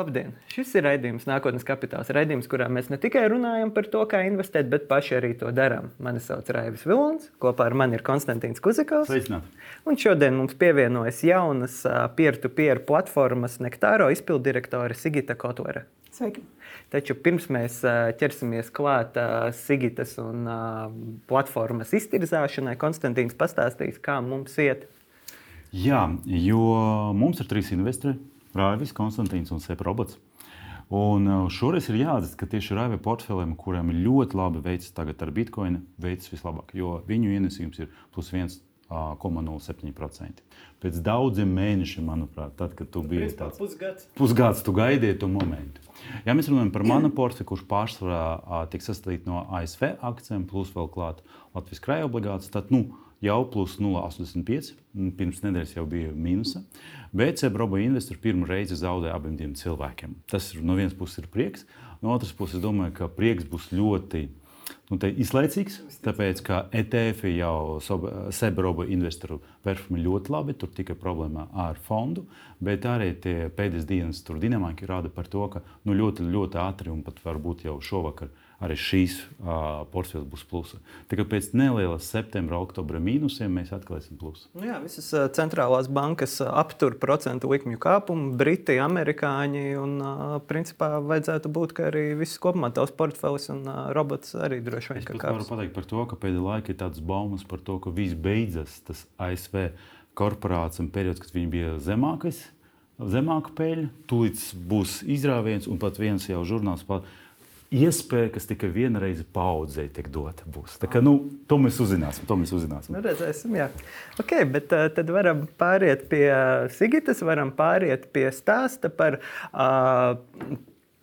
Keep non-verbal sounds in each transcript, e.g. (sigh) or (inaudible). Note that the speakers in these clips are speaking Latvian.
Labdien! Šis ir raidījums Nākotnes kapitāls. Raidījums, kurā mēs ne tikai runājam par to, kā investēt, bet paši arī to darām. Mani sauc Raivis Vilons, kopā ar mani ir Konstantīns Kuzikovs. Un šodien mums pievienojas jaunas peer-to-peer platformas Nektāro izpildirektore Sigita Kotlere. Sveiki! Taču pirms mēs ķersimies klāt Sigitas un platformas iztirzāšanai, Konstantīns pastāstīs, kā mums iet. Jā, jo mums ir trīs investori Raivis, Konstantīns un Sepa robots. Un uh, šoreiz ir jāatzīst, ka tieši Raiva portfelim, kuriem ir ļoti labi veids tagad ar Bitcoin, veids vislabāk, jo viņu ienesījums ir plus 1,07%. Pēc daudziem mēnešiem, manuprāt, tad, kad tu biji tāds pusgads, pusgads tu gaidīji to momentu. Ja mēs runājam par manu (clears throat) portfeli, kurš pārsvarā tiek sastādīts no ASV akcijiem, plus vēl klāt Latvijas krājuma obligācijas, tad nu, jau plus 0,85. Pirms nedēļas jau bija mīnusa. Bet Cebroba investori pirmo reizi zaudēja abiem diviem cilvēkiem. Tas no vienas puses ir prieks, no otras puses es domāju, ka prieks būs ļoti nu, izlaicīgs. Tāpēc, ka ETF jau Sebroba investoru performa ļoti labi, tur tikai problēma ar fondu, bet arī pēdējās dienas dinamika rāda par to, ka nu, ļoti, ļoti ātri un pat varbūt jau šovakar arī šīs uh, portfeļas būs plusa. Tikai pēc nelielas septembra, oktobra mīnusiem mēs atkal esam plusi. Nu jā, visas centrālās bankas aptur procentu likmju kāpumu, Briti, Amerikāņi. Un, uh, principā, vajadzētu būt, ka arī viss kopumā tavs portfelis un uh, robots arī droši vien kāpj. Es varu pateikt par to, ka pēdējā laikā ir tāds baumas par to, ka viss beidzas tas ASV korporācijām periods, kad viņi bija zemākais. Zemāka peļņa, tūlīt būs izrāviens, un pat viens jau žurnāls iespēja, kas tikai vienreiz paudzē tiek dota. Kā, nu, to mēs uzzināsim. To mēs uzzināsim. Nu, redzēsim, jā. Okay, bet uh, tad varam pāriet pie Sigitas, varam pāriet pie stāsta par uh,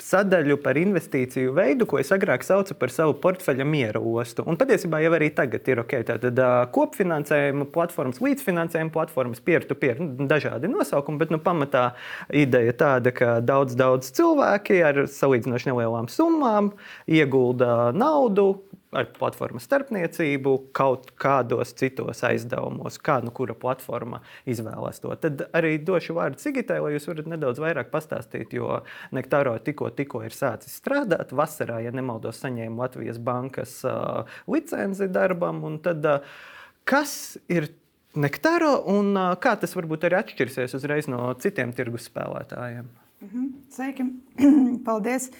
sadaļu par investīciju veidu, ko es agrāk saucu par savu portfeļa miera ostu. Un patiesībā jau arī tagad ir ok. Tātad kopfinansējuma platformas, līdzfinansējuma platformas, peer-to-peer, nu, dažādi nosaukumi, bet nu, pamatā ideja tāda, ka daudz, daudz cilvēki ar salīdzinoši nelielām summām iegulda naudu ar platformas starpniecību, kaut kādos citos aizdevumos, kā nu kura platforma izvēlās to. Tad arī došu vārdu Cigitai, lai jūs varat nedaudz vairāk pastāstīt, jo Nektāro tikko, tikko ir sācis strādāt. Vasarā, ja nemaldos, saņēma Latvijas bankas uh, licenci darbam. Tad, uh, kas ir Nektāro un uh, kā tas varbūt arī atšķirsies uzreiz no citiem tirgus spēlētājiem? Mm -hmm. Sveiki! (clears throat) Paldies!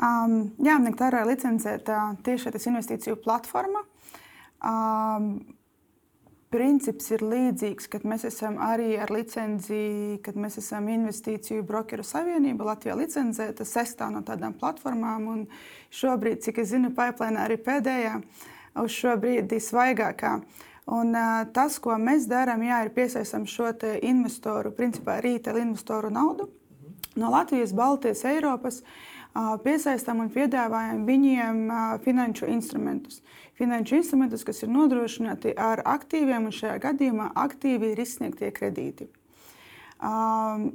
Um, jā, Nektārā ir licencēta tiešais investīciju platforma. Um, princips ir līdzīgs, kad mēs esam arī ar licenci, kad mēs esam investīciju brokeru savienība Latvijā licencēta sestā no tādām platformām. Un šobrīd, cik es zinu, pipeline arī pēdējā, uz šo brīdi svaigākā. Un, uh, tas, ko mēs darām, jā, ir piesaistām šo investoru, principā rīta investoru naudu no Latvijas, Baltijas, Eiropas. Uh, piesaistām un piedāvājam viņiem finanšu instrumentus. Finanšu instrumentus, kas ir nodrošināti ar aktīviem, un šajā gadījumā aktīvi ir izsniegtie kredīti.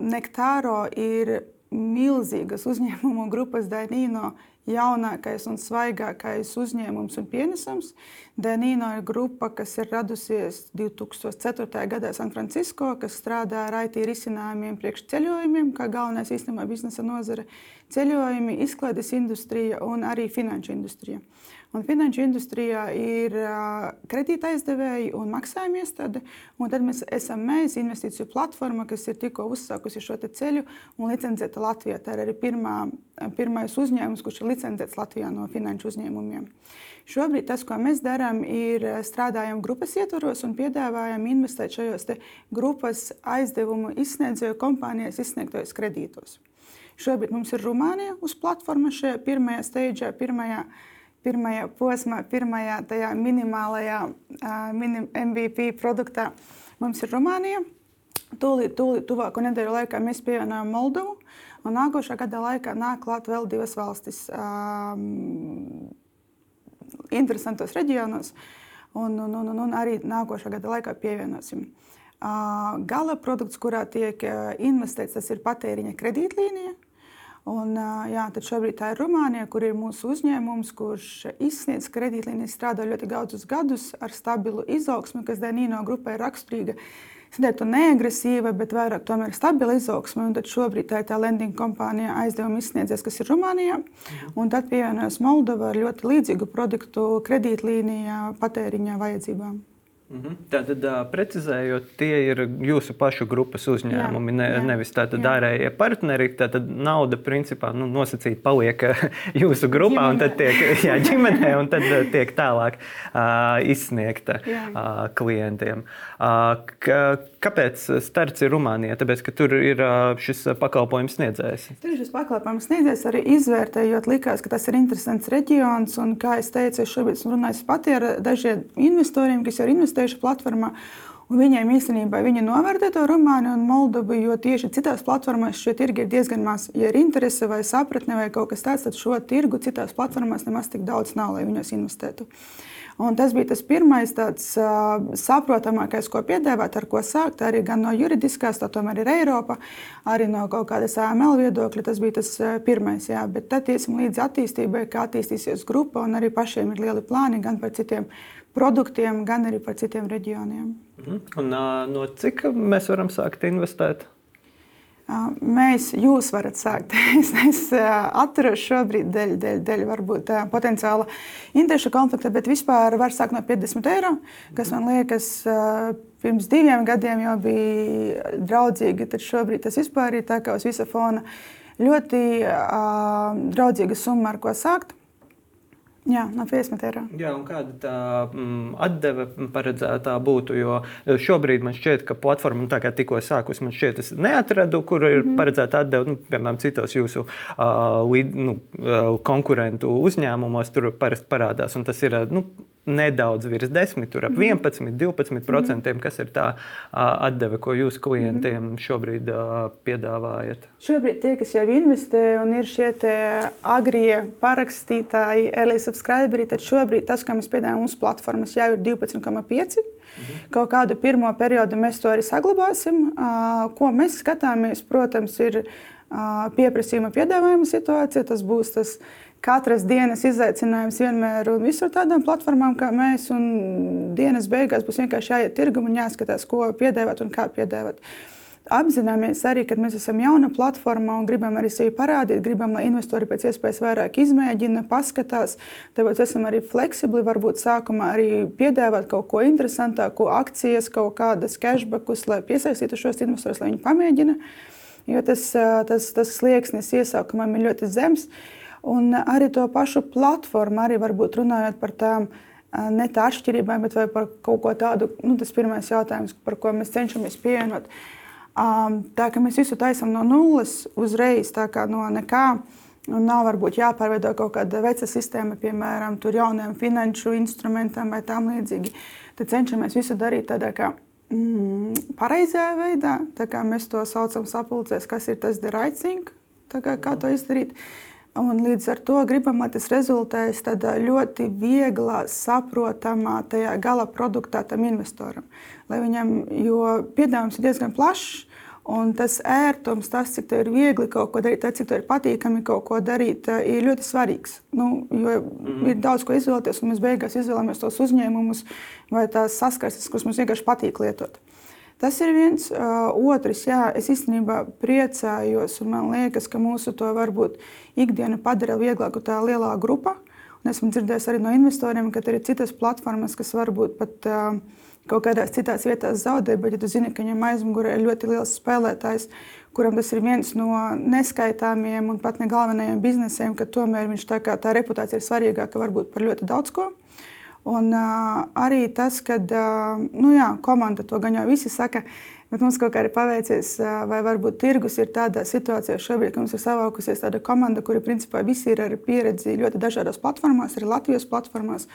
Nektāro ir milzīgas uzņēmumu grupas Dainīno jaunākais un svaigākais uzņēmums un pienesums. Danīno ir grupa, kas ir radusies 2004. gadā San Francisco, kas strādā ar IT risinājumiem priekš ceļojumiem, kā galvenais īstenībā biznesa nozare - ceļojumi, izklaides industrija un arī finanšu industrija. Un finanšu industrijā ir kredīta aizdevēji un maksājuma iestāde. Un tad mēs esam mēs, investīciju platforma, kas ir tikko uzsākusi šo ceļu un licencēta Latvijā. Tā ir arī pirmā, pirmais uzņēmums, kurš ir licencēts Latvijā no finanšu uzņēmumiem. Šobrīd tas, ko mēs darām, ir strādājam grupas ietvaros un piedāvājam investēt šajos grupas aizdevumu izsniedzēju kompānijas izsniegtajos kredītos. Šobrīd mums ir Rumānija uz platformas šajā pirmajā steigā, pirmajā steigā pirmajā posmā, pirmajā tajā minimālajā minim MVP produktā mums ir Rumānija. Tūlīt, tūlīt tuvāko nedēļu laikā mēs pievienojam Moldovu. Un nākošā gada laikā nāk klāt vēl divas valstis um, interesantos reģionos. Un, un, un, un arī nākošā gada laikā pievienosim. Uh, gala produkts, kurā tiek investēts, tas ir patēriņa kredītlīnija. Un, jā, tad šobrīd tā ir Rumānija, kur ir mūsu uzņēmums, kurš izsniedz kredītlīnijas, strādā ļoti daudzus gadus ar stabilu izaugsmu, kas Dienīno grupai ir raksturīga. Sēdētu neagresīva, bet vairāk tomēr stabila izaugsme. Tad šobrīd tā ir tā lending kompānija aizdevuma izsniedzējs, kas ir Rumānijā. Un tad pievienojas Moldova ar ļoti līdzīgu produktu kredītlīnijā patēriņa vajadzībām. Mhm. Tātad, precizējot, tie ir jūsu pašu grupas uzņēmumi, jā, ne, jā, nevis tātad ārējie partneri. Tātad nauda principā nu, nosacīti paliek (laughs) jūsu grupā ģimenē. un tad tiek jā, ģimenē, un tad tiek tālāk uh, izsniegta uh, klientiem. Uh, ka, kāpēc starts ir Rumānijā? Tāpēc, ka tur ir uh, šis pakalpojums sniedzējs. Tur ir šis pakalpojums sniedzējs arī izvērtējot, likās, ka tas ir interesants reģions. Un, kā es teicu, es šobrīd esmu runājis pati ar dažiem investoriem, kas jau ir investējuši platformā. Un viņiem īstenībā viņi novērtē to Rumāniju un Moldovu, jo tieši citās platformās šie tirgi ir diezgan maz. Ja ir interese vai sapratne vai kaut kas tāds, tad šo tirgu citās platformās nemaz tik daudz nav, lai viņos investētu. Un tas bija tas pirmais, tāds uh, saprotamākais, ko piedāvāt, ar ko sākt. Arī no juridiskās, tā tomēr ir Eiropa, arī no kaut kādas AML viedokļa. Tas bija tas pirmais. Jā. Bet tad iesim līdz attīstībai, kā attīstīsies grupa, un arī pašiem ir lieli plāni gan par citiem produktiem, gan arī par citiem reģioniem. Mhm. Un, no cik mēs varam sākt investēt? Mēs, jūs varat sākt. (laughs) Es, es atturos šobrīd dēļ, dēļ, dēļ varbūt potenciāla interešu konflikta, bet vispār var sākt no 50 eiro, kas man liekas pirms diviem gadiem jau bija draudzīgi. Tad šobrīd tas vispār ir tā kā uz visa fona ļoti uh, draudzīga summa, ar ko sākt. Jā, no 50 eiro. Jā, un kāda tā mm, atdeve paredzētā būtu? Jo šobrīd man šķiet, ka platforma, tā kā tikko sākus, man šķiet, es neatradu, kur ir mm -hmm. paredzēta atdeve. Nu, piemēram, citos jūsu uh, līd, nu, uh, konkurentu uzņēmumos tur parasti parādās. Un tas ir nu, nedaudz virs 10, tur ap 11, mhm. 12 procentiem, kas ir tā atdeve, ko jūs klientiem mhm. šobrīd piedāvājat? Šobrīd tie, kas jau investē un ir šie agrie parakstītāji, LA subscriberi, tad šobrīd tas, ko mēs piedāvājam mūsu platformas, jau ir 12,5. Mhm. Kaut kādu pirmo periodu mēs to arī saglabāsim. Ko mēs skatāmies, protams, ir pieprasījuma piedāvājuma situācija. Tas būs tas katras dienas izaicinājums vienmēr un visur tādām platformām kā mēs. Dienas beigās būs vienkārši jāiet tirgum un jāskatās, ko piedāvāt un kā piedāvāt. Apzināmies arī, ka mēs esam jauna platforma un gribam arī sevi parādīt. Gribam, lai investori pēc iespējas vairāk izmēģina, paskatās. Tāpēc esam arī fleksibli. Varbūt sākumā arī piedāvāt kaut ko interesantāku, akcijas, kaut kādas cashbackus, lai piesaistītu šos investorus, lai viņi pamēģina. Jo tas, tas, tas slieksnis iesākumam ir ļoti zems. Uh, Un arī to pašu platformu, arī varbūt runājot par tām ne tā atšķirībām, bet par kaut ko tādu, nu, tas pirmais jautājums, par ko mēs cenšamies pievienot. Tā kā mēs visu taisām no nulles uzreiz, tā kā no nekā. Un nav varbūt jāpārveido kaut kāda veca sistēma, piemēram, jauniem finanšu instrumentiem vai tam līdzīgi. Tad cenšamies visu darīt tādā kā mm, pareizajā veidā, tā kā mēs to saucam sapulcēs, kas ir tas the right thing, kā, kā to izdarīt. Uh, Un līdz ar to gribam, lai tas rezultēs tādā ļoti vieglā, saprotamā tajā gala produktā tam investoram. Lai viņam, jo piedāvājums ir diezgan plašs, un tas ērtums, tas, cik tev ir viegli kaut ko darīt, tas, cik tev ir patīkami kaut ko darīt, ir ļoti svarīgs. Nu, jo mm. ir daudz ko izvēlēties, un mēs beigās izvēlamies tos uzņēmumus vai tās saskarsmes, kuras mums vienkārši patīk lietot. Tas ir viens. Otrs, jā, es īstenībā priecājos, un man liekas, ka mūsu to varbūt ikdienu padara vieglāku tā lielā grupa. Un esmu dzirdējis arī no investoriem, ka ir citas platformas, kas varbūt pat kaut kādās citās vietās zaudē, bet ja tu zini, ka viņam aizmugurē ir ļoti liels spēlētājs, kuram tas ir viens no neskaitāmiem un pat ne galvenajiem biznesiem, ka tomēr viņš tā kā tā reputācija ir svarīgāka varbūt par ļoti daudz ko. Un uh, arī tas, ka uh, nu jā, komanda to gan jau visi saka, bet mums kaut kā ir paveicies, uh, vai varbūt tirgus ir tādā situācijā šobrīd, ka mums ir savākusies tāda komanda, kuri principā visi ir ar pieredzi ļoti dažādās platformās, arī Latvijas platformās.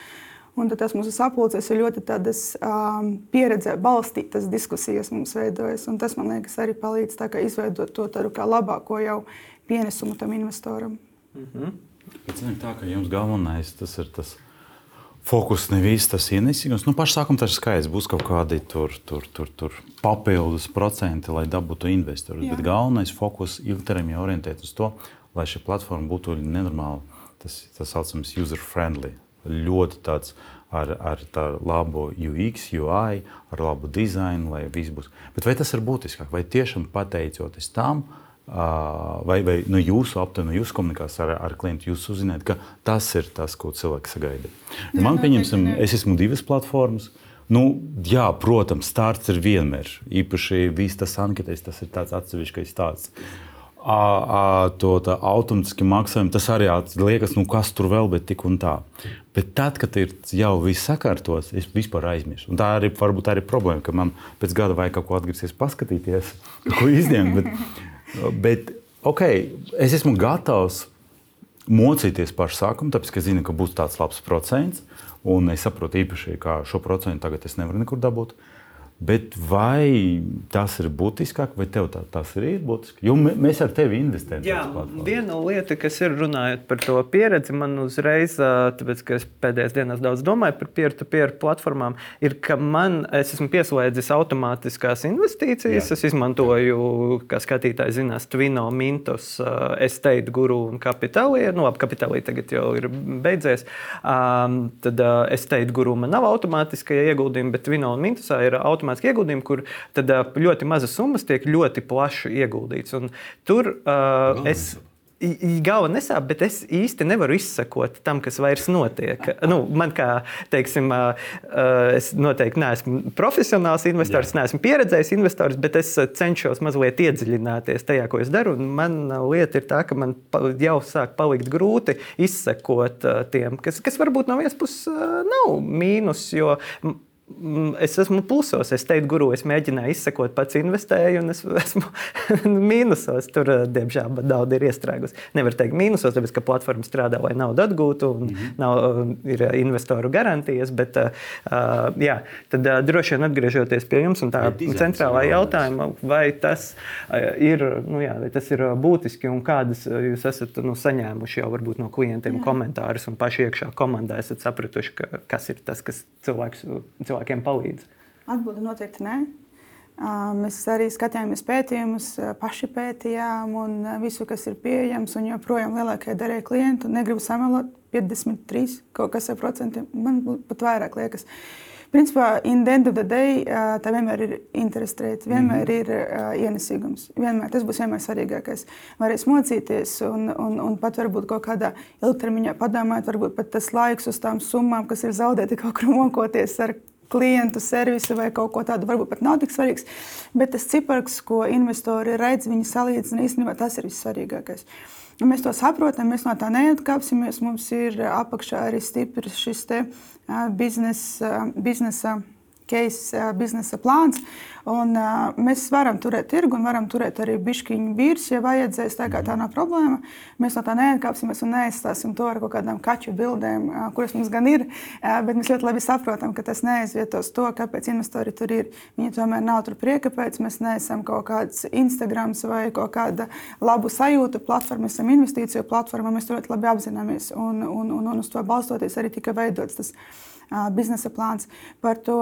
Un tas mūsu sapulces ir ļoti tādas um, pieredzē balstītas diskusijas mums veidojas. Un tas, man liekas, arī palīdz izveidot to tādu kā labāko jau pienesumu tam investoram. Mm -hmm. Bet, zin, tā, jums galvenais tas ir tas Fokus nevis tas ienesīgums. Nu, pašā sākumā tas ir skaidrs. Būs kaut kādi tur, tur, tur, tur papildus procenti, lai dabūtu investorus. Bet galvenais fokus ilgtermiņā orientēt uz to, lai šī platforma būtu nenormāli, tas tā saucamais user-friendly, ļoti tāds ar, ar labu UX, UI, ar labu dizainu, lai viss būs. Bet vai tas ir būtiskāk? Vai tiešām pateicoties tam, vai, vai no jūsu aptuveni, no jūsu komunikācijas ar, ar klientu, jūs uzzināt, ka tas ir tas, ko cilvēks sagaida? Man, pieņemsim, es esmu divas platformas. Nu, jā, protams, starts ir vienmēr. Īpaši viss tas anketēs, tas ir tāds atsevišķs stāsts. A, a, to automātiski maksājumu, tas arī liekas, nu, kas tur vēl, bet tik un tā. Bet tad, kad ir jau viss sakārtots, es vispār aizmirsu. Un tā arī varbūt tā ir problēma, ka man pēc gada vajag kaut ko atgriezties, paskatīties, ko izņemt. Bet, (laughs) bet ok, es esmu gatavs mocīties pašu sākumu, tāpēc, ka zinu, ka būs tāds labs procents. Un es saprotu īpaši, ka šo procentu tagad es nevaru nekur dabūt. Uh, Bet vai tas ir būtiskāk, vai tev tā, tas ir būtiski? Jo mēs ar tevi investējam. Jā, viena lieta, kas ir runājot par to pieredzi, man uzreiz, tāpēc, ka es pēdējās dienās daudz domāju par peer-to-peer platformām, ir, ka man, es esmu pieslēdzis automātiskās investīcijas. Jā. Es izmantoju, kā skatītāji zinās, Twino, Mintos, Estate Guru un Capitalī. Nu, labi, Capitalī tagad jau ir beidzies. Um, tad uh, Estate Guru man nav automātiskie ieguldījumi, bet Twino un Mintosā ir automātiski automātiski ieguldījumi, kur tad, ļoti mazas summas tiek ļoti plaši ieguldītas. Un tur uh, es. Galva nesāp, bet es īsti nevaru izsekot tam, kas vairs notiek. (laughs) Nu, man kā, teiksim, es noteikti neesmu profesionāls investors, Jā. neesmu pieredzējis investors, bet es cenšos mazliet iedziļināties tajā, ko es daru. Man lieta ir tā, ka man jau sāk palikt grūti izsekot tiem, kas, kas varbūt no vienas puses nav mīnus, jo es esmu plusos. Es teiktu, guru, es mēģināju izsekot, pats investēju, un es esmu (laughs) mīnusos. Tur, eh, diemžēl, nauda ir iestrēgusi. Nevar teikt mīnusos, tāpēc, ka platforma strādā, lai naudu atgūtu, un mm -hmm. nav, eh, ir investoru garantijas. Bet, uh, jā, tad uh, droši vien atgriežoties pie jums un tā centrālā jautājuma, vai tas, ir, nu, jā, vai tas ir būtiski un kādas jūs esat nu, saņēmuši jau varbūt, no klientiem jā. komentārus un paši iekšā komandā esat sapratuši, ka, kas ir tas, kas cilvēks. cilvēks cilvēkiem palīdz? Atbilde noteikti nē. Mēs arī skatījāmies pētījumus, paši pētījām, un visu, kas ir pieejams, un joprojām lielākajai daļai klientu, negribu samelot 53, kaut kas ar procentiem, man pat vairāk liekas. Principā, in the end of the day, tā vienmēr ir interesi rate, vienmēr mm -hmm. ir uh, ienesīgums. Vienmēr, tas būs vienmēr svarīgākais. Varēs mocīties un, un, un pat varbūt kaut kādā ilgtermiņā padomāt, varbūt pat tas laiks uz tām summām, kas ir zaudēti kaut kur mokoties ar klientu servisu vai kaut ko tādu, varbūt pat nav tik svarīgs. Bet tas cipars, ko investori redz, viņi salīdzina īstenībā tas ir vissvarīgākais. Un mēs to saprotam, mēs no tā neatkāpsimies. Mums ir apakšā arī stiprs šis biznesa. biznesa case, biznesa plāns. Un, uh, mēs varam turēt tirgu un varam turēt arī bišķiņu vīrus, ja vajadzēs. Tā, tā nav problēma. Mēs no tā neatkāpsimies un neaizstāsim to ar kaut kādām kaķu bildēm, uh, kuras mums gan ir. Uh, bet mēs ļoti labi saprotam, ka tas neaizvietos to, kāpēc investori tur ir. Viņi tomēr nav tur prieka pēc. Mēs neesam kaut kāds Instagram vai kaut kāda labu sajūta platforma. Mēs esam investīciju platforma. Mēs to ļoti labi apzināmies. Un, un, un, un uz to balstoties arī tika veidots tas biznesa plāns. Par to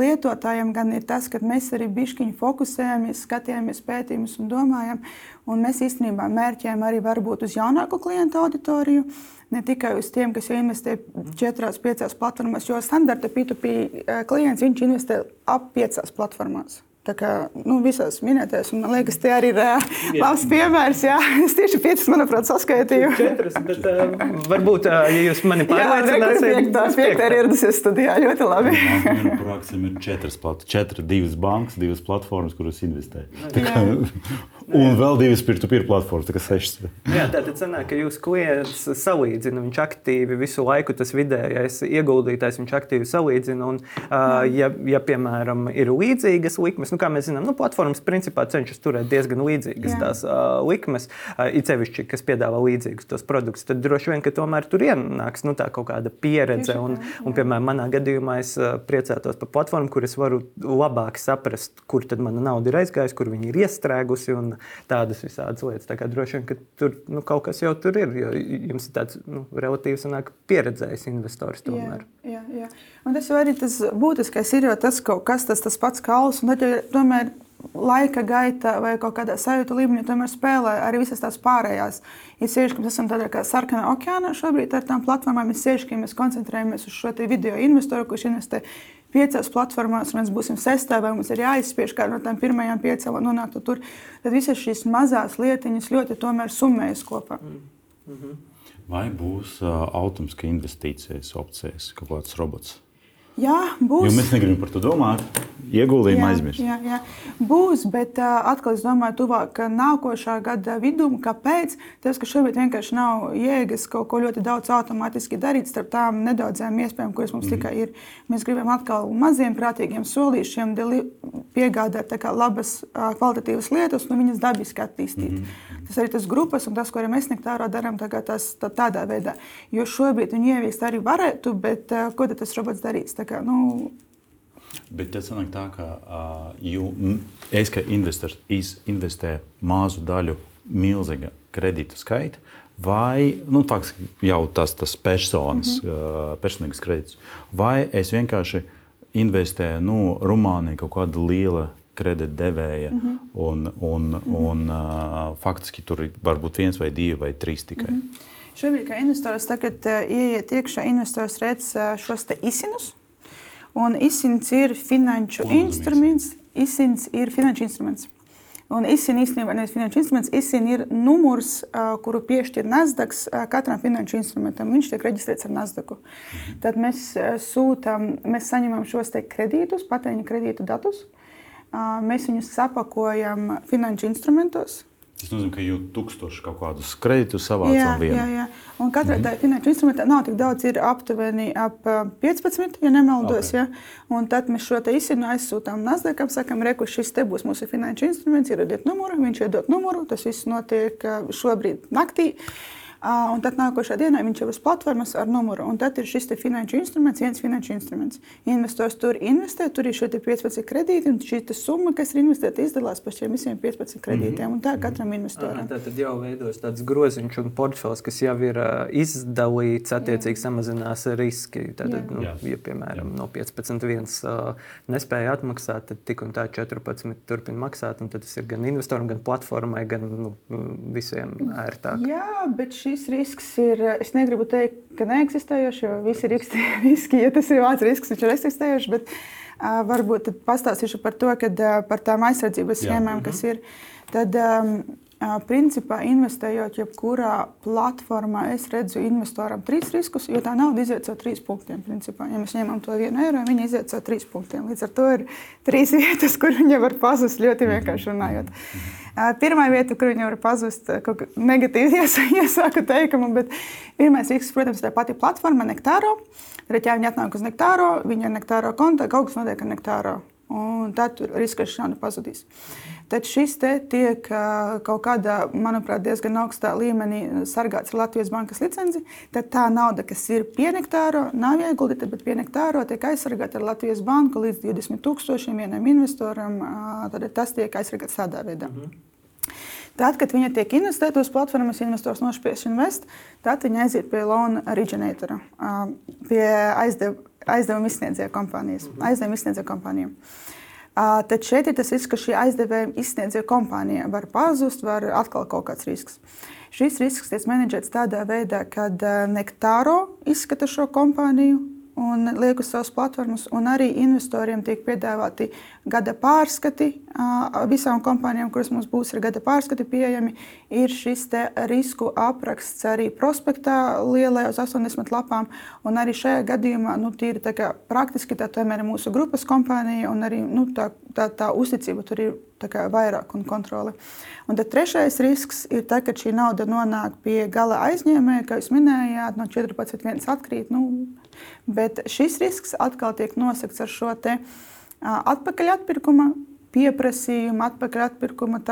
lietotājiem gan ir tas, ka mēs arī bišķiņi fokusējamies, skatījāmies pētījumus un domājam. Un mēs īstenībā mērķējam arī varbūt uz jaunāku klientu auditoriju. Ne tikai uz tiem, kas investē četrās, piecās platformās, jo standarta P2P klients investē ap piecās platformās. Tā kā nu, visās minētajās, un man liekas, tie arī ir uh, labs piemērs. Jā, (laughs) es tieši piecas, manuprāt, saskaitīju. Četras, bet uh, varbūt, uh, ja jūs mani pārliecināsiet, tad piekta ir ieradusies studijā ļoti labi. Par akcijiem ir četras, četras, divas bankas, divas platformas, kuras investē. Tā kā, (laughs) Un vēl divas peer-to-peer platformas, tā kā sešas. Jā, tā tad sanāk, ka jūs klients salīdzina, viņš aktīvi visu laiku tas vidējais ieguldītājs, viņš aktīvi salīdzina. Un, uh, ja, ja, piemēram, ir līdzīgas likmes, nu, kā mēs zinām, nu, platformas principā cenšas turēt diezgan līdzīgas Jā. tās uh, likmes, uh, it sevišķi, kas piedāvā līdzīgus tos produktus, tad droši vien, ka tomēr tur ienāks nu, tā kaut kāda pieredze. Un, un, piemēram, manā gadījumā es uh, priecātos par platformu, kur es varu labāk saprast, kur tad mana nauda ir aizgājusi, kur viņi ir iestrēgusi. Un, un tādas visādas lietas. Tā kā droši vien, ka tur nu, kaut kas jau tur ir, jo jums ir tāds nu, relatīvi sanāk, pieredzējis investors tomēr. Jā, jā, jā. Un tas jau arī tas būtiskais ir, jo tas kaut kas tas, tas pats kauls, un tad tomēr laika gaitā vai kaut kādā sajūta līmenī tomēr spēlē arī visas tās pārējās. Ir sevišķi, ka mēs esam tādā kā sarkanā okeānā šobrīd ar tām platformām. Ir sevišķi, ka mēs koncentrējamies uz šo video investoru, kurš investē piecās platformās, un mēs būsim sestā, vai mums ir jāizspiež kāda no tām pirmajām piecām, lai nonāktu tur. Tad visas šīs mazās lietiņas ļoti summējas kopā. Mm -hmm. Vai būs uh, automātiski investīcijas opcijas, kaut kāds robots? Jā, būs. Jo mēs negribam par to domāt. Ieguldījumu aizmirst. Jā, jā, būs, bet uh, atkal es domāju, tuvāk nākošā gada vidū. Kāpēc? Tas, ka šobrīd vienkārši nav jēgas kaut ko ļoti daudz automātiski darīt starp tām nedaudzām iespējām, kuras mums mm. tikai ir. Mēs gribam atkal maziem prātīgiem solīšiem piegādāt labas, kvalitatīvas lietas un viņas dabiski attīstīt. Mm. Tas arī tas grupas un tas, ko mēs nektārā darām, tas tā, tādā veidā. Jo šobrīd viņi ieviest arī varētu, bet uh, ko tad tas robots darīs? Tā kā, nu, Bet tas sanāk tā, ka uh, jū, es kā investors investēju mazu daļu milzīga kredītu skaita, vai nu, faktiski jau tas, tas personas, mm -hmm. uh, personīgs kredīts, vai es vienkārši investēju nu, Rumānijā kaut kāda liela kredītdevēja, mm -hmm. un, un, mm -hmm. un uh, faktiski tur var būt viens vai divi vai trīs tikai. Mm -hmm. Šobrīd, kā investors, tagad uh, ieiet iekšā, investors redz uh, šos izsinus. Un izsins ir finanšu instruments. Izsins ir finanšu instruments. Un izsina īstenībā nevis finanšu instruments, izsina ir numurs, uh, kuru piešķir Nasdaq katram finanšu instrumentam. Viņš tiek reģistrēts ar Nasdaq. Mhm. Tad mēs uh, sūtām, mēs saņemam šos kredītus, patēriņa kredītu datus. Uh, Mēs viņus sapakojam finanšu instrumentos. Tas nozīmē, ka jūs tūkstoši kaut kādus kredītus savācat jā, vienā. Jā, jā. Un katrā mm. finanšu instrumentā nav tik daudz, ir aptuveni ap 15, ja nemaldos. Okay. Ja? Un tad mēs šo izsinu aizsūtām Nasdaqam, sakam, reku, šis te būs mūsu finanšu instruments, iedodiet numuru, viņš iedod numuru, tas viss notiek šobrīd naktī. Uh, Un tad nākošā dienā viņš jau ir uz platformas ar numuru. Un tad ir šis finanšu instruments, viens finanšu instruments. Investors tur investē, tur ir šie 15 kredīti, un šī summa, kas ir investēta, izdalās par šiem visiem 15 kredītiem. Mm -hmm. Un tā katram investoram. Tā tad jau veidos tāds groziņš un portfels, kas jau ir uh, izdalīts, attiecīgi Jā. samazinās riski. Tad, Jā. nu, ja, piemēram, no 15 viens uh, nespēja atmaksāt, tad tik un tā 14 turpina maksāt. Tad tas ir gan investoram, gan platformai, gan nu, visiem ērtāk. Jā, bet šī šis risks ir, es negribu teikt, ka neeksistējošs, jo visi (laughs) riski, ja tas ir vārds risks, viņš ir eksistējošs, bet uh, varbūt pastāstīšu par to, kad, uh, par tām aizsardzības schēmām, kas mhm. ir. Tad, um, Principā, investējot jebkurā platformā, es redzu investoram trīs riskus, jo tā nauda iziet caur trīs punktiem. Principā. Ja mēs ņemam to vienu eiro, viņi iziet caur trīs punktiem. Līdz ar to ir trīs (laughs) vietas, kur viņi var pazust ļoti vienkārši runājot. Pirmā vieta, kur viņi var pazust, ir negatīvi (laughs) iesāku teikumu, bet pirmais risks, protams, ir tā pati platforma, Nektāro. Tad, ja viņi atnāk uz Nektāro, viņi ir Nektāro konta, kaut kas notiek ar Nektāro. Un tad tur risks, ka šī nauda pazudīs. Tad šis te tiek kaut kādā, manuprāt, diezgan augstā līmenī sargāts ar Latvijas bankas licenci. Tad tā nauda, kas ir pienektāro, nav ieguldīta, bet pienektāro tiek aizsargāta ar Latvijas banku līdz 20 tūkstošiem vienam investoram. Tad tas tiek aizsargāts tādā veidā. -hmm. Tad, kad viņa tiek investēta uz platformas, investors nošpiež invest, tad viņa aiziet pie loan originatora, pie aizdev, aizdevuma izsniedzēja kompānijas. Mhm. Aizdevuma izsniedzēja kompānijām. Tad šeit ir tas risks, ka šī aizdevējuma izsniedzēja kompānija var pazust, var atkal kaut kāds risks. Šis risks tiek menedžēts tādā veidā, ka Nektāro izskata šo kompāniju, un liek uz savas platformas, arī investoriem tiek piedāvāti gada pārskati. Visām kompānijām, kuras mums būs, ir gada pārskati pieejami. Ir šis risku apraksts arī prospektā, lielajā uz 80 lapām. Un arī šajā gadījumā nu, tīri, tā praktiski tā tomēr ir mūsu grupas kompānija, un arī nu, tā, tā, tā uzticība tur ir vairāk un kontrole. Un tad trešais risks ir tas, ka šī nauda nonāk pie gala aizņēmēja, kā jūs minējāt, no 14 viens atkrīt. Nu, Bet šis risks atkal tiek nosakts ar šo atpakaļ atpirkuma pieprasījumu, atpakaļ atpirkuma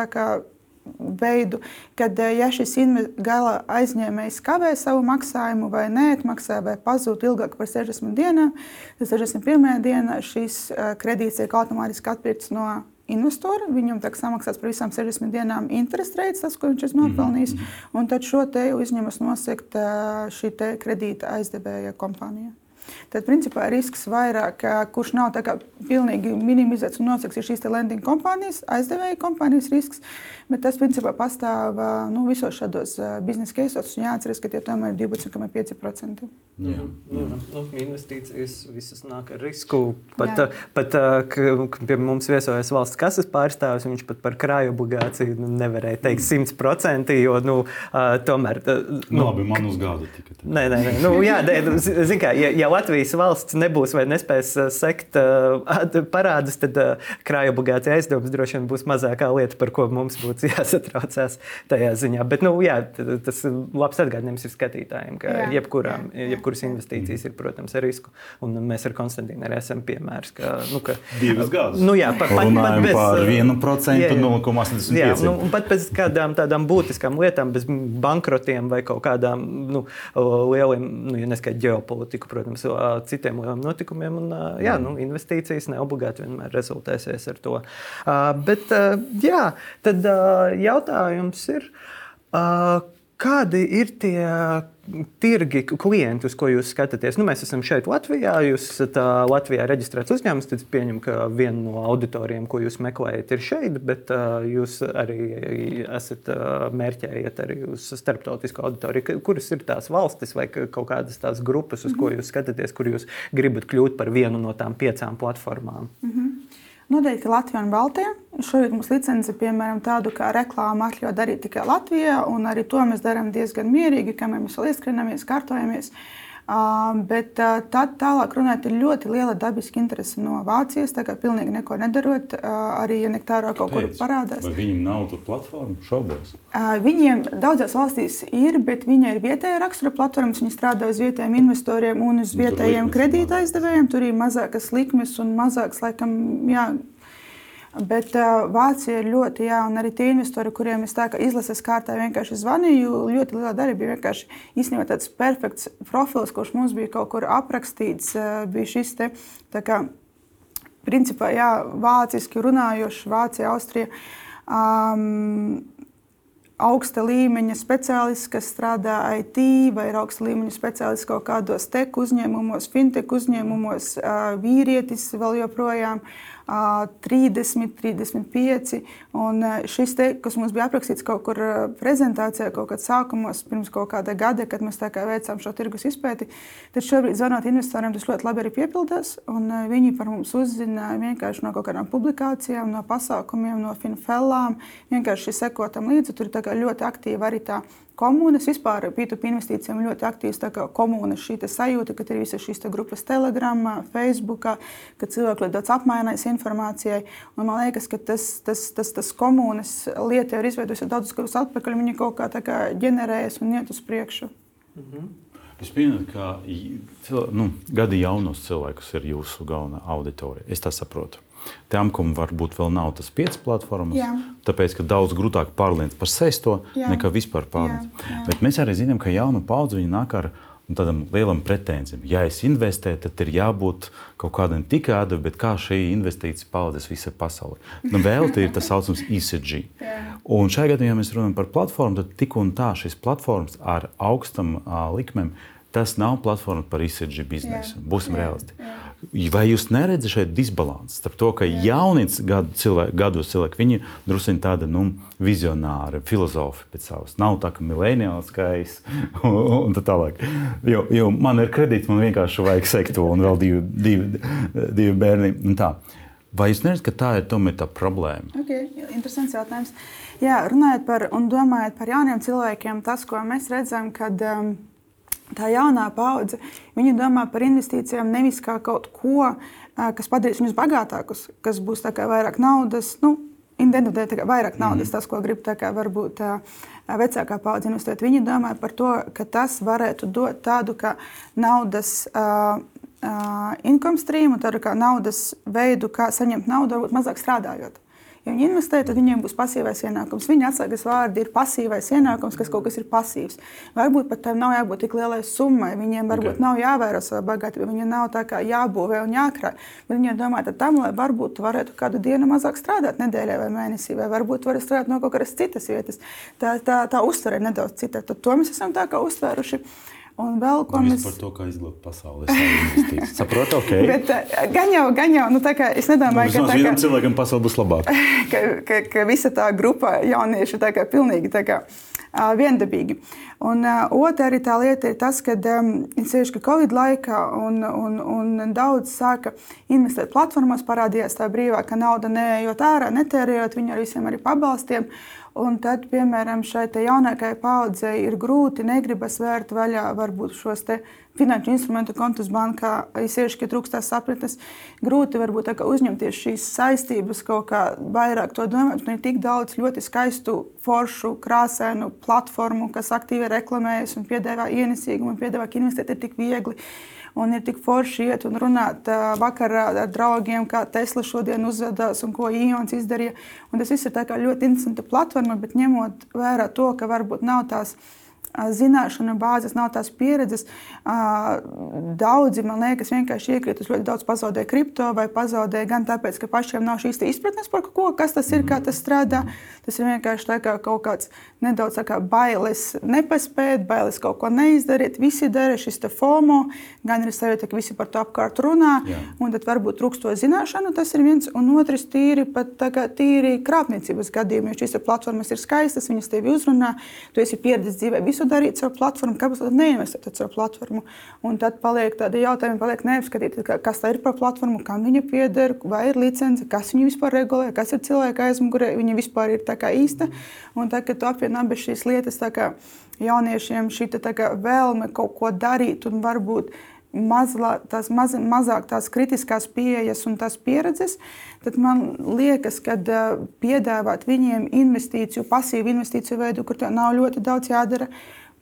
veidu, kad ja šis gala aizņēmējs kavē savu maksājumu vai neatmaksā vai pazūd ilgāk par 60 dienām, tad 61. dienā šis kredīts tiek automātiski atpirkts no investoru. Viņam tiek samaksāts par visām 60 dienām interesi reizes, tas, ko viņš ir nopelnījis. Mm -hmm. Un tad šo te uzņemas nosegt šī kredīta aizdevēja kompānija. Tad principā risks vairāk, kurš nav pilnīgi minimizēts un nosakts, ir šīs lending kompānijas, aizdevēja kompānijas risks. Bet tas principā pastāv nu, visos šādos biznesa keisos. Jāatcerās, ka tie tomēr ir 12,5%. Jā, jā. Nu, investīcijas visas nāk ar risku. Pat, jā. pat ka pie mums viesojas valsts kases pārstāvis, viņš pat par krāju obligāciju nu, nevarēja teikt 100%. Jo, nu, tomēr, nu, labi, man uz gada tikai. Nē, nē, nē. Nu, jā, nu, zin, kā, ja, ja Latvijas valsts nebūs vai nespēs sekt parādus, tad krāju obligācija aizdevums droši vien būs mazākā lieta, par ko mums būtu (laughs) jāsatraucās tajā ziņā. Bet nu, jā, tas ir labs atgādinājums ir skatītājiem, ka jā, jebkurām, jā, jā, jebkuras investīcijas ir, protams, ar risku. Un mēs ar Konstantīnu arī esam piemērs. Ka, nu, ka, Divas gadus. Nu, jā, pat, pat, pat bez, par 1% 0,85%. Nu, pat bez kādām tādām būtiskām lietām, bez bankrotiem vai kaut kādām nu, lieliem, nu, ja neskaidrs ģeopolitiku, protams, citiem lieliem notikumiem. Un, jā, nu, investīcijas neobligāti vienmēr rezultēsies ar to. Bet, jā, tad jautājums ir, kādi ir tie tirgi, klienti, uz ko jūs skatāties? Nu, mēs esam šeit Latvijā, jūs esat Latvijā reģistrēts uzņēmums, tad pieņemu, ka viena no auditoriem, ko jūs meklējat, ir šeit, bet jūs arī esat mērķējat arī uz starptautisko auditoriju. Kuras ir tās valstis vai kaut kādas tās grupas, uz ko jūs skatāties, kur jūs gribat kļūt par vienu no tām piecām platformām? Mm -hmm. Noteikti Latvija un Baltija. Šobrīd mums licence, piemēram, tādu kā reklāmu atļauj darīt tikai Latvijā, un arī to mēs darām diezgan mierīgi, kamēr mēs vēl ieskrienamies, kārtojamies. Uh, Bet tad tālāk runājot, ir ļoti liela dabiska interese no Vācijas. Tā kā pilnīgi neko nedarot, arī ja nektārā kaut kur parādās. Vai viņiem nav tur platforma šaubos? Viņiem daudzās valstīs ir, bet viņi ir vietējā rakstura platformas. Viņi strādā uz vietējiem investoriem un uz vietējiem kredīta aizdevējiem. Tur ir mazākas likmes un mazāks, laikam, jā, Bet uh, Vācija ir ļoti, jā, un arī tie investori, kuriem es tā kā izlases kārtā vienkārši zvanīju, ļoti lielā daļa bija vienkārši īstenībā tāds perfekts profils, kurš mums bija kaut kur aprakstīts. Uh, bija šis te, tā kā, principā, jā, vāciski runājošs, Vācija, Austrija. Um, augsta līmeņa speciālists, kas strādā IT, vai ir augsta līmeņa speciālists kaut kādos tech uzņēmumos, fintech uzņēmumos, vīrietis vēl joprojām. 30, 35. Un šis te, kas mums bija aprakstīts kaut kur prezentācijā, kaut kad sākumos, pirms kaut kāda gada, kad mēs kā veicām šo tirgus izpēti, tad šobrīd zvanot investoriem, tas ļoti labi arī piepildās. Viņi par mums uzzina vienkārši no kaut kādām publikācijām, no pasākumiem, no finfellām. Vienkārši sekotam līdzi. Tur ir ļoti aktīva arī tā komunas. Vispār P2P investīcijām ļoti aktīvs komunas šī sajūta, ka ir visas šīs grupas Telegram, Facebook, ka cilvēki ļoti daudz apmainās informācijai. Un man liekas, ka tas, tas, tas, tas komunas lieta ir izveidojusies daudzus gadus atpakaļ. Viņi kaut kā, kā ģenerējas un iet uz priekšu. -hmm. Es pieņemu, ka nu, gadi jaunos cilvēkus ir jūsu galvenā auditorija. Es tā saprotu. Tām, kam varbūt vēl nav tas piecas platformas, jā. tāpēc, ka daudz grūtāk pārliecināt par sesto jā. nekā vispār pārliecināt. Bet mēs arī zinām, ka jauna paudze nāk ar tādam lielam pretenzijam. Ja es investēju, tad ir jābūt kaut kādam tik ādam, bet kā šī investīcija palīdzēs visai pasaulē. Nu, vēl tie ir tas saucamais ECG. Un šajā gadījumā, ja mēs runājam par platformu, tad tik un tā šīs platformas ar augstam uh, likmēm, tas nav platforma par ECG biznesu. Būsim realisti. Jā. Vai jūs neredzat šeit disbalansu starp to, ka jaunības gadu cilvēki, gados cilvēki, viņi drusku tādi nu, vizionāri, filozofi pēc savas. Nav tā, ka mileniāls skais (laughs) un, un tā tālāk. Jo, jo man ir kredīts, man vienkārši vajag sektu un vēl divi, divi, divi bērni. Vai jūs neredzat, ka tā ir tomēr tā problēma? Okay, interesants jautājums. Jā, runājot par un domājot par jauniem cilvēkiem, tas, ko mēs redzam, kad um, tā jaunā paudze, viņi domā par investīcijām nevis kā kaut ko, kas padarīs viņus bagātākus, kas būs vairāk naudas. Nu, Identitāte vairāk naudas, mm. tas, ko grib kā, varbūt tā, vecākā paudze investēt. Viņi domā par to, ka tas varētu dot tādu kā naudas uh, uh, income streamu, tādu kā naudas veidu, kā saņemt naudu, varbūt mazāk strādājot. Ja viņi investē, tad viņiem būs pasīvais ienākums. Viņa atslēgas vārdi ir pasīvais ienākums, kas kaut kas ir pasīvs. Varbūt pat tam nav jābūt tik lielai summai. Viņiem varbūt okay. nav jāvēro savu bagātību, viņiem nav tā kā jābūvē un jākrāj. Bet viņi domā tam, lai varbūt tu varētu kādu dienu mazāk strādāt nedēļā vai mēnesī, vai varbūt vari strādāt no kaut kādas citas vietas. Tā, tā, tā uztvere ir nedaudz cita. Tad to mēs esam tā kā uztvēruši. Un vēl ko Nevis mēs. par to, kā izglābt pasauli. (laughs) Saprotu, ok. Bet, uh, gan jau, gan jau, nu, tā kā es nedomāju, ka Vismaz tā kā, vienam cilvēkam pasaule būs labāka. (laughs) ka, ka, ka visa tā grupa jauniešu tā kā pilnīgi tā kā, uh, viendabīgi. Un uh, otra arī tā lieta ir tas, ka um, sevišķi ka Covid laikā un, un, un daudz sāka investēt platformās, parādījās tā brīvā, ka nauda neejot ārā, netērējot viņu ar visiem arī pabalstiem. Un tad, piemēram, šai jaunākajai paudzei ir grūti, negribas vērt vaļā varbūt šos finanšu instrumentu kontus bankā, īpaši, ka trūkstās sapratnes. Grūti varbūt kā uzņemties šīs saistības, kaut kā vairāk to domāt. Un ir tik daudz ļoti skaistu, foršu, krāsainu platformu, kas aktīvi reklamējas un piedāvā ienesīgumu un piedāvā, investēt ir tik viegli. Un ir tik forši iet un runāt vakarā ar draugiem, kā Tesla šodien uzvedās un ko Ions izdarīja. Un tas viss ir ļoti interesanta platforma, bet ņemot vērā to, ka varbūt nav tās zināšanu bāzes, nav tās pieredzes. Daudzi, man liekas, vienkārši iekrīt uz ļoti daudz pazaudēja kripto vai pazaudēja gan tāpēc, ka pašiem nav šīs izpratnes par ko, kas tas ir, kā tas strādā. Tas ir vienkārši kā kaut kāds nedaudz bailes nepaspēt, bailes kaut ko neizdarīt. Visi dara šis FOMO, gan ir sajūta, ka visi par to apkārt runā, Jā. un tad varbūt trūksto zināšanu, tas ir viens, un otrs tīri, pat kā, tīri krāpniecības gadījumi, jo šīs platformas ir skaistas, viņas tevi uzrunā, tu esi pieredzējis dzīvē visu darīt caur platformu, kāpēc tad neinvestēt caur platformu. Un tad paliek tādi jautājumi, paliek neapskatīti, kas tā ir par platformu, kam viņa pieder, vai ir licence, kas viņu vispār regulē, kas ir cilvēka aizmugurē, viņa vispār ir tā kā īsta. Un tā, apvieno abas šīs lietas, kā jauniešiem šī kā vēlme kaut ko darīt un varbūt mazlā, tās maz, mazāk tās kritiskās pieejas un tās pieredzes, tad man liekas, ka uh, piedāvāt viņiem investīciju, pasīvu investīciju veidu, kur nav ļoti daudz jādara.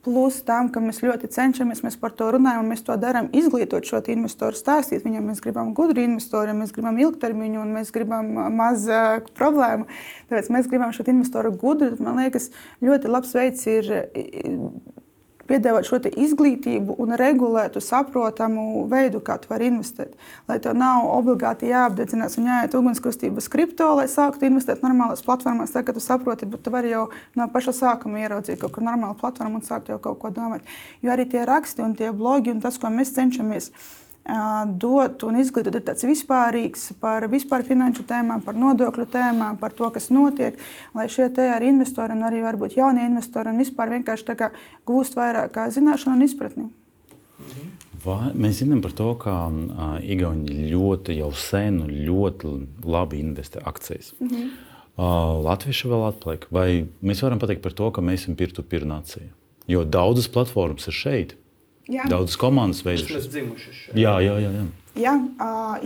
Plus tam, ka mēs ļoti cenšamies, mēs par to runājam, un mēs to darām, izglītot šo investoru, stāstīt viņam, mēs gribam gudru investoru, mēs gribam ilgtermiņu, un mēs gribam maz uh, problēmu. Tāpēc mēs gribam šo investoru gudru. Man liekas, ļoti labs veids ir piedāvāt šo izglītību un regulētu, saprotamu veidu, kā tu vari investēt. Lai tev nav obligāti jāapdedzinās un jāiet ugunskustības kripto, lai sāktu investēt normālās platformās, tā, ka tu saproti, bet tu vari jau no paša sākuma ieraudzīt kaut kādu normālu platformu un sākt jau kaut ko domāt. Jo arī tie raksti un tie blogi un tas, ko mēs cenšamies darīt dot un izglītot ir tāds vispārīgs par vispār finanšu tēmām, par nodokļu tēmām, par to, kas notiek, lai šie te arī investori un arī varbūt jaunie investori un vispār vienkārši gūst vairāk zināšanu un izpratni. Vai, mēs zinām par to, ka uh, Igauni ļoti jau sen, ļoti labi investē akcijas. Mm -hmm. uh, Latvieši vēl atpaliek. Vai mēs varam pateikt par to, ka mēs esam peer-to-peer nācija? Jo daudzas platformas ir šeit. Jā. Daudzas komandas veidojušās. Jā, jā, jā. jā. Jā,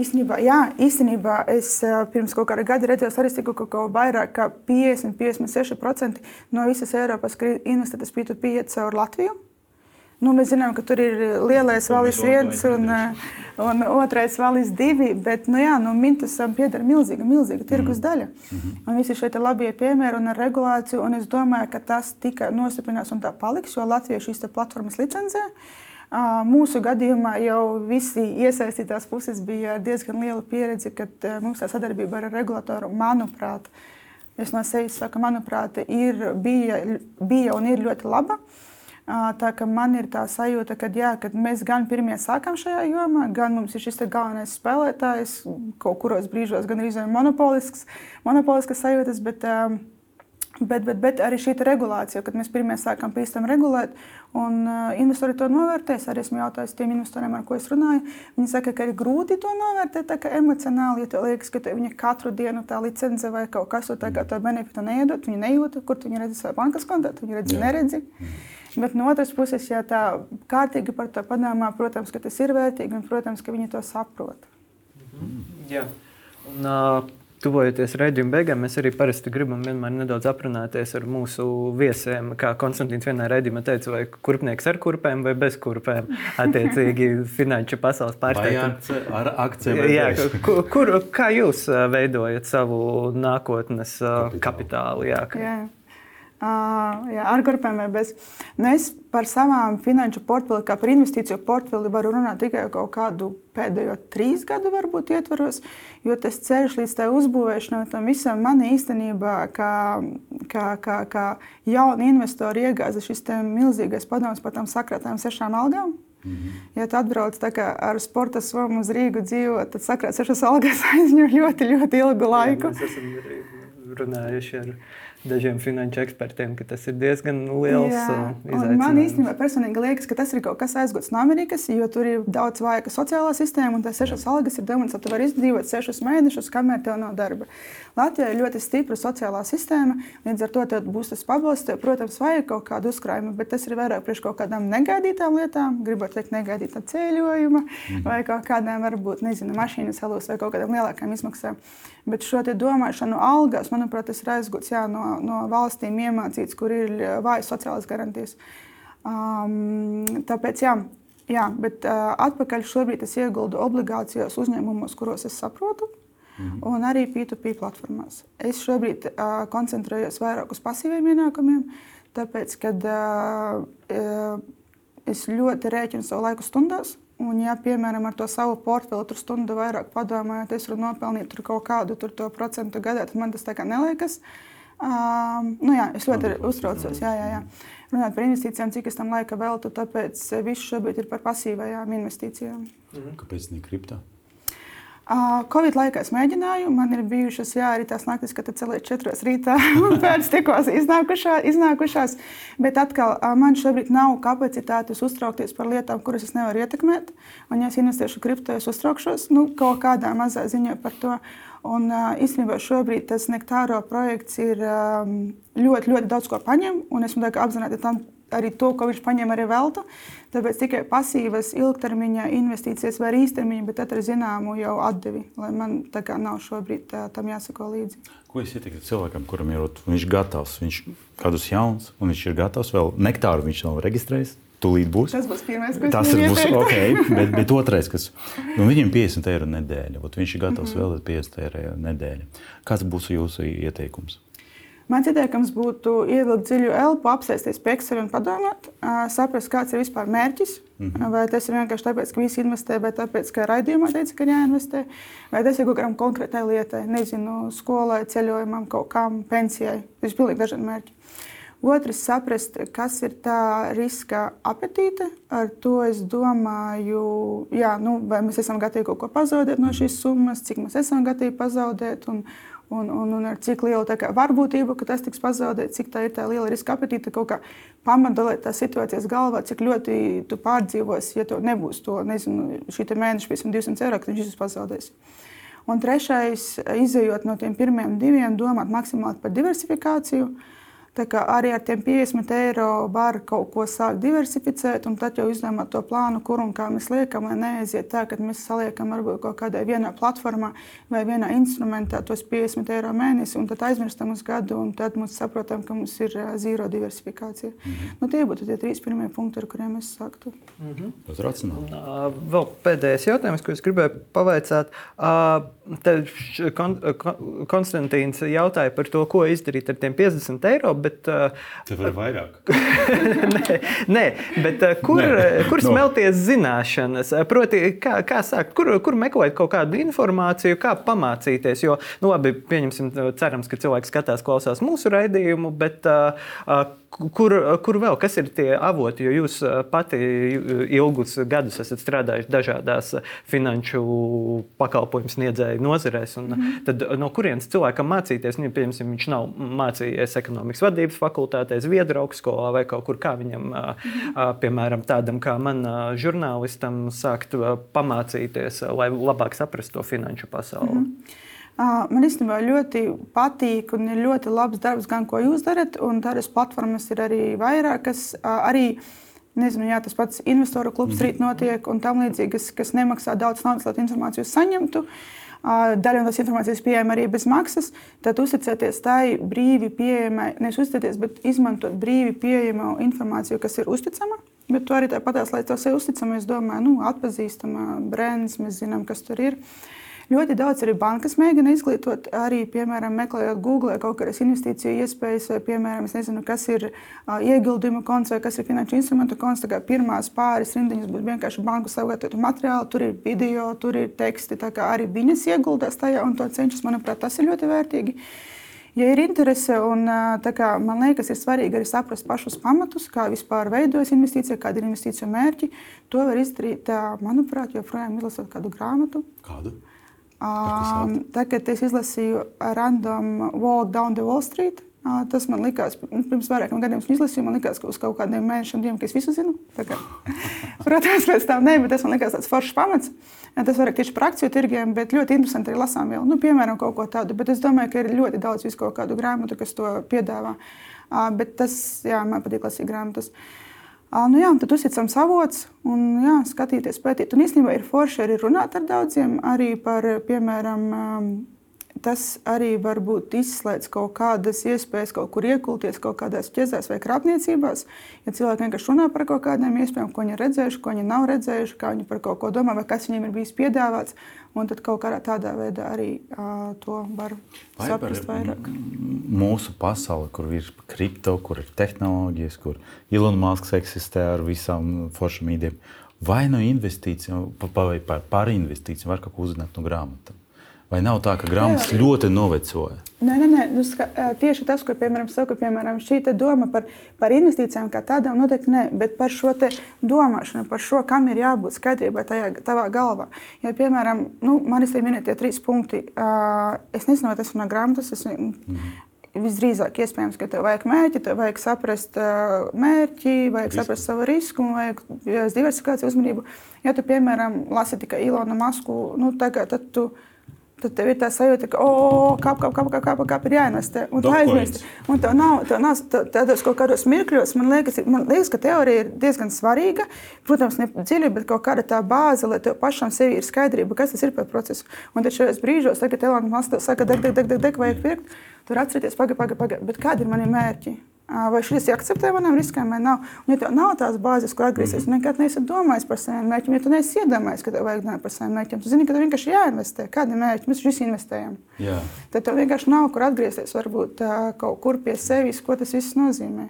īstenībā, jā, īstenībā es pirms kaut kāda gada redzēju statistiku, ka kaut vairāk kā 50-56% no visas Eiropas investētas P2P iet caur Latviju. Nu, mēs zinām, ka tur ir lielais valis viens un, un otrais valis divi, bet nu, jā, nu, Mintusam pieder milzīga, milzīga tirgus mm. daļa. Mm -hmm. Un visi šie labie piemēri un ar regulāciju, un es domāju, ka tas tikai nostiprinās un tā paliks, jo Latvija šīs platformas licencē. Uh, Mūsu gadījumā jau visi iesaistītās puses bija diezgan liela pieredze, kad mums tā sadarbība ar regulatoru, manuprāt, es no sevis saku, manuprāt, ir, bija, bija un ir ļoti laba. Tā kā man ir tā sajūta, ka, jā, kad mēs gan pirmie sākam šajā jomā, gan mums ir šis galvenais spēlētājs, kaut kuros brīžos gan arī monopolisks, monopolisks sajūtas, bet uh, Bet, bet, bet arī šī regulācija, kad mēs pirmie sākām pīstam regulēt, un uh, investori to novērtēs. Arī esmu jautājis tiem investoriem, ar ko es runāju. Viņi saka, ka ir grūti to novērtēt emocionāli, ja liekas, ka viņi katru dienu tā licence vai kaut kas tāds, to benefitu neiedot. Viņi nejūta, kur viņi redz savā bankas kontā, viņi redz, neredzi. Bet no otras puses, ja tā kārtīgi par to padomā, protams, ka tas ir vērtīgi un, protams, ka viņi to saprot. Mhm. Jā. Un, uh, Tuvojoties raidījuma beigām, mēs arī parasti gribam nedaudz aprunāties ar mūsu viesiem. Kā Konstantīns vienā raidījumā teica, vai kurpnieks ar kurpēm vai bez kurpēm. Attiecīgi, (laughs) finanšu pasaules pārstāvjiem. Ar akcijiem. Jā, (laughs) kur, kur, kā jūs veidojat savu nākotnes kapitālu? kapitālu jā, jā. Jā, ar grupēm vai bez. Nu, es par savām finanšu portfeli, kā par investīciju portfeli, varu runāt tikai kaut kādu pēdējo trīs gadu varbūt ietvaros, jo tas ceļš līdz tai uzbūvēšanai tam visam man īstenībā, kā, kā, kā, kā jauni investori iegāza šis milzīgais padoms par tām sakrātām sešām algām. Mm -hmm. Ja tu atbrauc ar sporta somu uz Rīgu dzīvot, tad sakrāt sešas algas (laughs) aizņem ļoti, ļoti ilgu laiku. Jā, runājuši ar dažiem finanšu ekspertiem, ka tas ir diezgan liels uh, izaicinājums. Man īstenībā personīgi liekas, ka tas ir kaut kas aizgūts no Amerikas, jo tur ir daudz vājāka sociālā sistēma, un tas sešas algas ir demonstrēts, ka tu vari izdzīvot sešus mēnešus, kamēr tev nav darba. Latvijā ir ļoti stipra sociālā sistēma, līdz ar to būs tas pabalsts. Protams, vajag kaut kādu uzkrājumu, bet tas ir vairāk priekš kaut kādām negaidītām lietām, gribot teikt, negaidītā ceļojuma, mhm. vai kaut kādām, varbūt, nezinu, mašīnas salūs vai kaut kādām lielākām izmaksām. Bet šo domāšanu algās, manuprāt, tas ir aizgūts jā, no, no valstīm iemācīts, kur ir vājas sociālās garantijas. Um, tāpēc, jā, jā bet uh, atpakaļ šobrīd es ieguldu obligācijās uzņēmumos, kuros es saprotu. Mhm. Un arī P2P platformās. Es šobrīd uh, koncentrējos vairāk uz pasīviem ienākumiem, tāpēc, ka uh, uh, es ļoti rēķinu savu laiku stundās. Un, ja, piemēram, ar to savu portfeli tur stundu vairāk padomājot, es varu nopelnīt kaut kādu procentu gadā, tad man tas tā kā neliekas. Um, nu jā, es ļoti uztraucos. Jā, jā, jā. Runāt par investīcijām, cik es tam laika veltu, tāpēc viss šobrīd ir par pasīvajām investīcijām. Mhm. Kāpēc ne kriptā? Covid laikā es mēģināju, man ir bijušas jā, arī tās naktis, kad celēju četros rītā (laughs) un pēc tikos iznākušā, iznākušās. Bet atkal man šobrīd nav kapacitātes uztraukties par lietām, kuras es nevaru ietekmēt. Un, ja es investēšu kripto, es uztraukšos nu, kaut kādā mazā ziņā par to. Un, īstenībā šobrīd tas nektāro projekts ir ļoti, ļoti daudz ko paņem, esmu apzināti tam arī to, ko viņš paņem arī veltu. Tāpēc tikai pasīvas ilgtermiņa investīcijas vai īstermiņa, bet ar zināmu jau atdevi, lai man tā kā nav šobrīd tā, tam jāsako līdzi. Ko es ieteiktu cilvēkam, kuram ir viņš gatavs, viņš kādus jauns, un viņš ir gatavs vēl nektāru, viņš nav reģistrējis. Būs. Tas būs pirmais, kas tas būs. Okay, (laughs) bet, bet otrais, kas nu, viņam 50 eiro nedēļa, viņš ir gatavs mm -hmm. vēl 50 eiro nedēļa. Kāds būs jūsu ieteikums? Mans ieteikums būtu ievilkt dziļu elpu, apsēsties pie Excel un padomāt, saprast, kāds ir vispār mērķis. Mm -hmm. Vai tas ir vienkārši tāpēc, ka visi investē, vai tāpēc, ka raidījumā teica, ka jāinvestē, vai tas ir kaut kādam konkrētai lietai, nezinu, skolai, ceļojumam, kaut kam, pensijai. Tas ir pilnīgi dažādi mērķi. Otrs, saprast, kas ir tā riska apetīte. Ar to es domāju, jā, nu, vai mēs esam gatavi kaut ko pazaudēt no šīs summas, cik mēs esam gatavi pazaudēt. Un, un, un, un ar cik lielu varbūtību, ka tas tiks pazaudēts, cik tā ir tā liela riska apetīte, kaut kā pamatdalēt tās situācijas galvā, cik ļoti tu pārdzīvosi, ja tev nebūs to, nezinu, šī mēneša 200 eiro, ka viņš pazaudēs. Un trešais, izējot no tiem pirmiem diviem, domāt maksimāli par diversifikāciju. Uh, Arī ar tiem 50 eiro var kaut ko sākt diversificēt, un tad jau izlēmāt to plānu, kur un kā mēs liekam, lai neaiziet tā, ka mēs saliekam varbūt kaut kādā vienā platformā vai vienā instrumentā tos 50 eiro mēnesi, un tad aizmirstam uz gadu, un tad mums saprotam, ka mums ir zīro diversifikācija. Mm -hmm. nu, tie būtu tie trīs pirmie punkti, ar kuriem es sāktu. Mm -hmm. Tas ir racionāli. Uh, vēl pēdējais jautājums, ko es gribēju pavaicāt. Uh, Kon Konstantīns jautāja par to, ko izdarīt ar tiem 50 eiro bet. Tev ir vairāk. (laughs) nē, nē, bet kur, nē. kur smelties no. zināšanas? Proti, kā, kā sākt, kur, kur meklēt kaut kādu informāciju, kā pamācīties? Jo, nu, labi, pieņemsim, cerams, ka cilvēks skatās, klausās mūsu raidījumu, bet uh, Kur, kur vēl, kas ir tie avoti? Jo jūs pati ilgus gadus esat strādājuši dažādās finanšu pakalpojumu sniedzēju nozarēs. Mm -hmm. Tad no kurienes cilvēkam mācīties? Nu, piemēram, viņš nav mācījies ekonomikas vadības fakultātē, Zviedru augstskolā vai kaut kur kā viņam, mm -hmm. piemēram, tādam kā man, žurnālistam, sākt pamācīties, lai labāk saprastu to finanšu pasauli. Mm -hmm. Man īstenībā ļoti patīk un ir ļoti labs darbs, gan ko jūs darat. Tādas platformas ir arī vairākas. Arī nezinu, jā, tas pats investoru klubs rīt notiek un tam līdzīgi, kas, kas nemaksā daudz naudas, lai informāciju saņemtu. Daļa no tās informācijas pieejama arī bez maksas. Tad uzticēties tai brīvi pieejamai, nevis uzticēties, bet izmantot brīvi pieejamu informāciju, kas ir uzticama. Bet to arī tāpatās, lai tas ir uzticama, es domāju, nu, atpazīstama brands, mēs zinām, kas tur ir. Uh, Ļoti daudz arī bankas mēģina izglītot, arī, piemēram, meklējot Google kaut kādas investīciju iespējas, vai, piemēram, nezinu, kas ir ieguldījuma konts vai kas ir finanšu instrumentu konts. Pirmās pāris rindiņas būtu vienkārši banku sagatavotu materiālu, tur ir video, tur ir teksti. Arī viņas ieguldās tajā un to cenšas. Manuprāt, tas ir ļoti vērtīgi. Ja ir interese, un kā, man liekas, ir svarīgi arī saprast pašus pamatus, kā vispār veidojas investīcija, kāda ir investīciju mērķi, to var izdarīt, manuprāt, joprojām izlasot kādu grāmatu. Kādu? Um, tagad es izlasīju Random Walk Down the Wall Street. Tas man likās, nu, pirms vairākiem gadiem izlasīju, man likās, ka uz kaut kādiem mēnešiem, diviem, ka es visu zinu. Kā, (laughs) protams, pēc tam ne, bet tas man likās tāds foršs pamats. Tas vairāk tieši par akciju tirgiem, bet ļoti interesanti arī lasām vēl, nu, piemēram, kaut ko tādu. Bet es domāju, ka ir ļoti daudz visu kaut kādu grāmatu, kas to piedāvā. Bet tas, jā, man patīk lasīt grāmatas. Nu, jā, tad uzticams avots un jā, skatīties, pētīt. Un īstenībā ir forši arī runāt ar daudziem, arī par, piemēram, tas arī var būt izslēgts kaut kādas iespējas, kaut kur iekulties kaut kādās ķezēs vai krāpniecībās. Ja cilvēki vienkārši runā par kaut kādām iespējām, ko viņi ir redzējuši, ko viņi nav redzējuši, kā viņi par kaut ko domā, vai kas viņiem ir bijis piedāvāts, un tad kaut kādā tādā veidā arī uh, to var vai saprast vairāk. Mūsu pasaule, kur ir kripto, kur ir tehnoloģijas, kur Ilona Masks eksistē ar visām foršām idejām, vai no investīcijām, vai par, par investīcijām var kaut ko uzzināt no grāmatām? Vai nav tā, ka grāmatas jā, jā. ļoti novecoja? Nē, nē, nē. Nu, ska, tieši tas, ko piemēram, saku, piemēram, šī doma par, par investīcijām kā tādām, noteikti nē, bet par šo domāšanu, par šo, kam ir jābūt skaidrībai tajā tavā galvā. Ja, piemēram, nu, manis ir minētie trīs punkti. Es nezinu, vai tas ir no grāmatas. Es, mm. Visdrīzāk, iespējams, ka tev vajag mērķi, tev vajag saprast uh, mērķi, vajag Risku. saprast savu risku, vajag diversifikāciju uzmanību. Ja tu, piemēram, lasi tikai Ilonu Masku, nu, tagad, tad tu tad tev ir tā sajūta, ka, oh, kāp, kāp, kāp, kāp, kāp, kāp ir jāinvestē. Un tā aizmirst. Un tev nav, tev nav tādos kaut kādos mirkļos, man liekas, man liekas, ka teorija ir diezgan svarīga. Protams, ne dziļi, bet kaut kāda tā bāze, lai tev pašam sevi ir skaidrība, kas tas ir par procesu. Un tad šajos brīžos, kad Elāna Maskava saka, deg, deg, deg, deg, deg, vajag pirkt, tur atcerieties, pagaidi, pagaidi, pagaidi, bet kādi ir mani mērķi? Vai šis ir akceptē manam riskam vai nav. Un, ja tev nav tās bāzes, kur atgriezties, mm -hmm. nekad neesi domājis par saviem mērķiem, ja tu neesi iedomājies, ka tev vajag domāt par saviem mērķiem, tu zini, ka tev vienkārši jāinvestē. Kādi mērķi mēs visi investējam? Jā. Tad tev vienkārši nav kur atgriezties, varbūt uh, kaut kur pie sevis, ko tas viss nozīmē.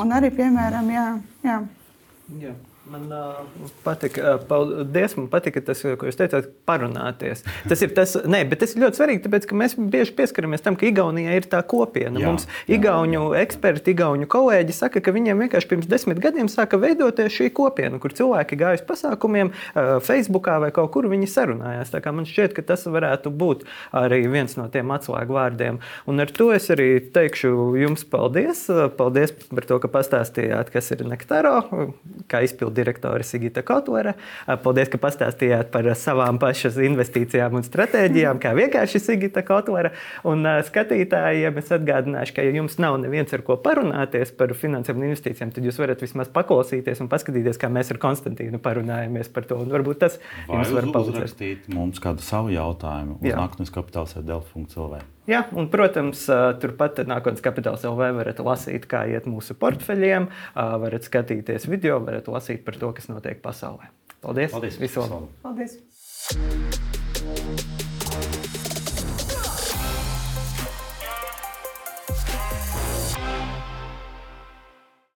Un arī, piemēram, jā. jā. jā. Man uh, patika, paldies, man patika tas, ko jūs teicāt, parunāties. Tas ir tas, nē, bet tas ir ļoti svarīgi, tāpēc, ka mēs bieži pieskaramies tam, ka Igaunijā ir tā kopiena. Jā, Mums Igaunu jā. eksperti, Igaunu kolēģi saka, ka viņiem vienkārši pirms desmit gadiem sāka veidoties šī kopiena, kur cilvēki gāja uz pasākumiem, uh, Facebookā vai kaut kur viņi sarunājās. Tā kā man šķiet, ka tas varētu būt arī viens no tiem atslēgu vārdiem. Un ar to es arī teikšu jums paldies. Paldies par to, ka pastāstījāt, kas ir Nektaro, kā izpildīt direktore Sigita Kotlere. Paldies, ka pastāstījāt par savām pašas investīcijām un stratēģijām, kā vienkārši Sigita Kotlere. Un skatītājiem es atgādināšu, ka, ja jums nav neviens ar ko parunāties par finansēm un investīcijām, tad jūs varat vismaz paklausīties un paskatīties, kā mēs ar Konstantīnu parunājamies par to. Un varbūt tas Vai jums var palīdzēt. Mums kādu savu jautājumu uz nākotnes kapitāls ar delfu.lv. Jā, un, protams, turpat nākotnes kapitāls LV varat lasīt, kā iet mūsu portfeļiem, varat skatīties video, varat lasīt par to, kas notiek pasaulē. Paldies! Paldies! Visu labu! Paldies!